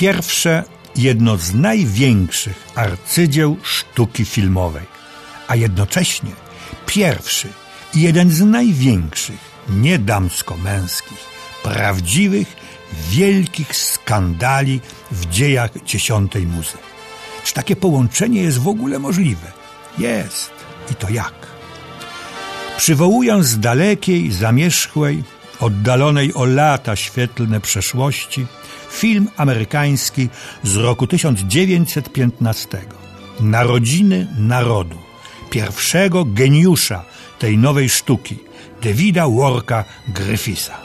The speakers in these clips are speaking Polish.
pierwsze jedno z największych arcydzieł sztuki filmowej, a jednocześnie pierwszy i jeden z największych, nie damsko-męskich, prawdziwych, wielkich skandali w dziejach dziesiątej muzy. Czy takie połączenie jest w ogóle możliwe? Jest. I to jak? Przywołując z dalekiej, zamierzchłej, oddalonej o lata świetlne przeszłości, film amerykański z roku 1915. Narodziny narodu. Pierwszego geniusza tej nowej sztuki, Davida Worka Griffisa.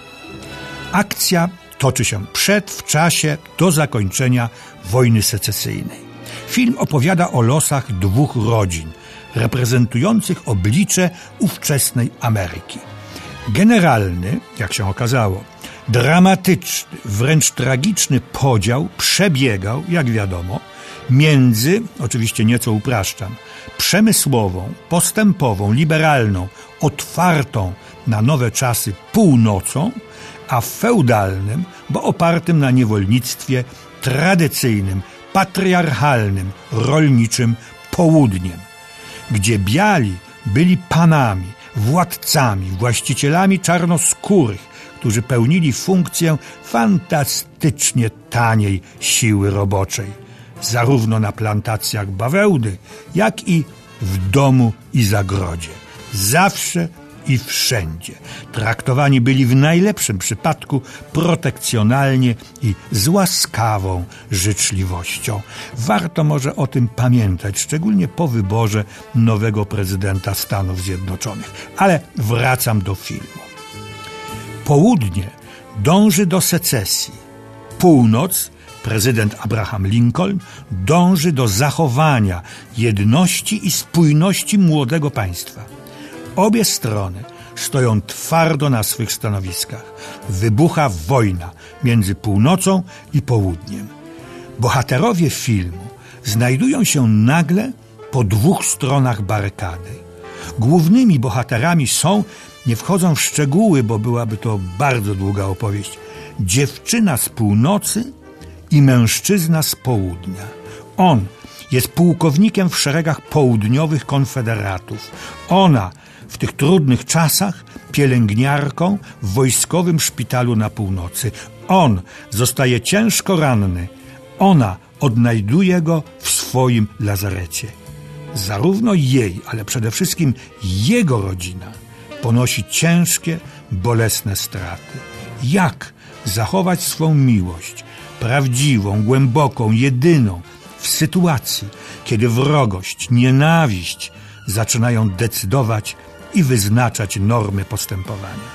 Akcja toczy się przed, w czasie, do zakończenia wojny secesyjnej. Film opowiada o losach dwóch rodzin, reprezentujących oblicze ówczesnej Ameryki. Generalny, jak się okazało, dramatyczny, wręcz tragiczny podział przebiegał, jak wiadomo, między, oczywiście nieco upraszczam, przemysłową, postępową, liberalną, otwartą na nowe czasy północą, a feudalnym, bo opartym na niewolnictwie tradycyjnym, patriarchalnym, rolniczym południem, gdzie biali byli panami, władcami, właścicielami czarnoskórych, którzy pełnili funkcję fantastycznie taniej siły roboczej, zarówno na plantacjach bawełny, jak i w domu i zagrodzie. Zawsze i wszędzie. Traktowani byli w najlepszym przypadku protekcjonalnie i z łaskawą życzliwością. Warto może o tym pamiętać, szczególnie po wyborze nowego prezydenta Stanów Zjednoczonych. Ale wracam do filmu. Południe dąży do secesji. Północ prezydent Abraham Lincoln dąży do zachowania jedności i spójności młodego państwa. Obie strony stoją twardo na swych stanowiskach. Wybucha wojna między północą i południem. Bohaterowie filmu znajdują się nagle po dwóch stronach barykady. Głównymi bohaterami są, nie wchodzą w szczegóły, bo byłaby to bardzo długa opowieść, dziewczyna z północy i mężczyzna z południa. On jest pułkownikiem w szeregach południowych konfederatów. Ona w tych trudnych czasach pielęgniarką w wojskowym szpitalu na północy. On zostaje ciężko ranny. Ona odnajduje go w swoim lazarecie. Zarówno jej, ale przede wszystkim jego rodzina ponosi ciężkie, bolesne straty. Jak zachować swą miłość, prawdziwą, głęboką, jedyną, w sytuacji, kiedy wrogość, nienawiść zaczynają decydować i wyznaczać normy postępowania.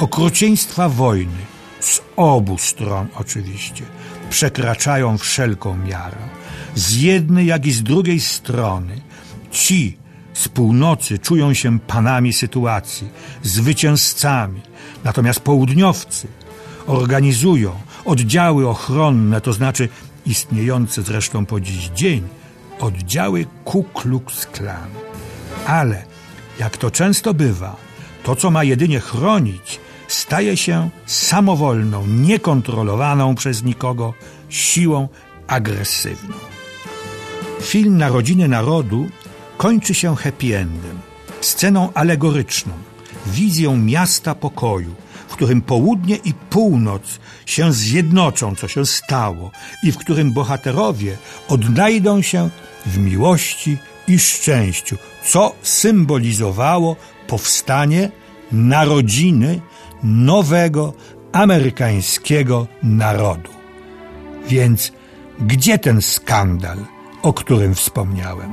Okrucieństwa wojny, z obu stron oczywiście, przekraczają wszelką miarę. Z jednej, jak i z drugiej strony ci z północy czują się panami sytuacji, zwycięzcami, natomiast południowcy organizują oddziały ochronne, to znaczy istniejące zresztą po dziś dzień, oddziały Ku Klux Klan. Ale jak to często bywa, to, co ma jedynie chronić, staje się samowolną, niekontrolowaną przez nikogo siłą agresywną. Film Narodziny Narodu kończy się happy endem, sceną alegoryczną, wizją miasta pokoju, w którym południe i północ się zjednoczą, co się stało, i w którym bohaterowie odnajdą się w miłości i szczęściu, co symbolizowało powstanie narodziny nowego amerykańskiego narodu. Więc gdzie ten skandal, o którym wspomniałem?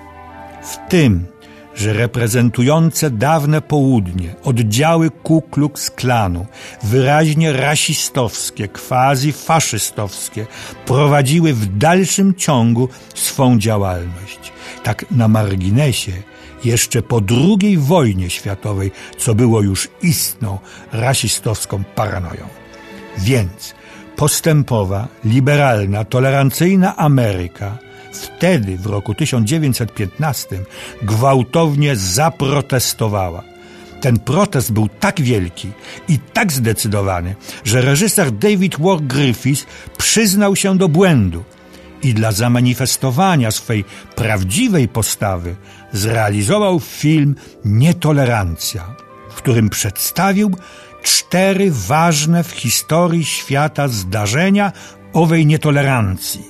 W tym, że reprezentujące dawne południe oddziały Ku Klux Klanu, wyraźnie rasistowskie, quasi-faszystowskie, prowadziły w dalszym ciągu swą działalność. Tak na marginesie, jeszcze po II wojnie światowej, co było już istną rasistowską paranoją. Więc postępowa, liberalna, tolerancyjna Ameryka – wtedy, w roku 1915, gwałtownie zaprotestowała. Ten protest był tak wielki i tak zdecydowany, że reżyser David Ward Griffiths przyznał się do błędu i dla zamanifestowania swej prawdziwej postawy zrealizował film Nietolerancja, w którym przedstawił cztery ważne w historii świata zdarzenia owej nietolerancji.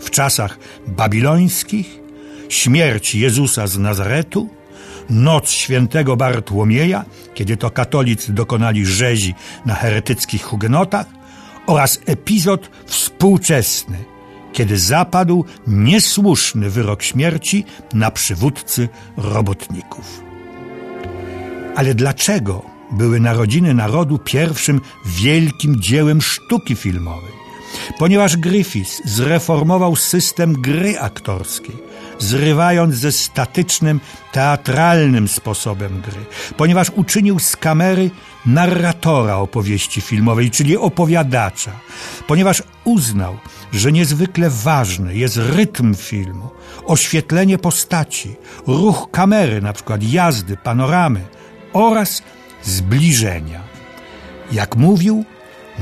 W czasach babilońskich, śmierć Jezusa z Nazaretu, noc świętego Bartłomieja, kiedy to katolicy dokonali rzezi na heretyckich hugenotach, oraz epizod współczesny, kiedy zapadł niesłuszny wyrok śmierci na przywódcy robotników. Ale dlaczego były Narodziny Narodu pierwszym wielkim dziełem sztuki filmowej? Ponieważ Griffiths zreformował system gry aktorskiej, zrywając ze statycznym, teatralnym sposobem gry, ponieważ uczynił z kamery narratora opowieści filmowej, czyli opowiadacza, ponieważ uznał, że niezwykle ważny jest rytm filmu, oświetlenie postaci, ruch kamery, na przykład jazdy, panoramy oraz zbliżenia. Jak mówił,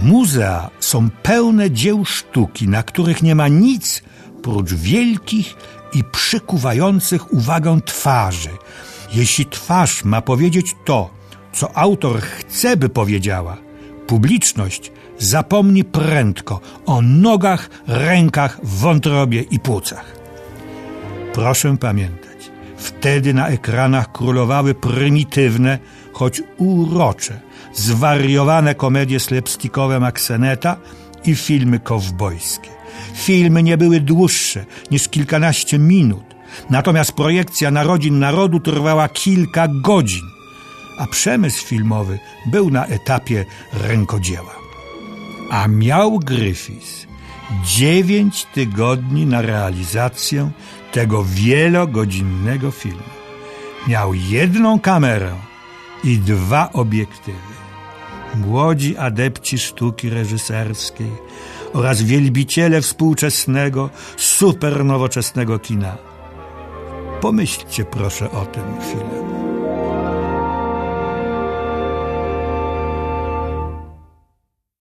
muzea są pełne dzieł sztuki, na których nie ma nic prócz wielkich i przykuwających uwagę twarzy. Jeśli twarz ma powiedzieć to, co autor chce, by powiedziała, publiczność zapomni prędko o nogach, rękach, wątrobie i płucach. Proszę pamiętać, wtedy na ekranach królowały prymitywne, choć urocze, zwariowane komedie slapstickowe Maxeneta i filmy kowbojskie. Filmy nie były dłuższe niż kilkanaście minut, natomiast projekcja Narodzin Narodu trwała kilka godzin, a przemysł filmowy był na etapie rękodzieła. A miał Griffiths dziewięć tygodni na realizację tego wielogodzinnego filmu. Miał jedną kamerę i dwa obiektywy. Młodzi adepci sztuki reżyserskiej oraz wielbiciele współczesnego, supernowoczesnego kina. Pomyślcie proszę o tym chwilę.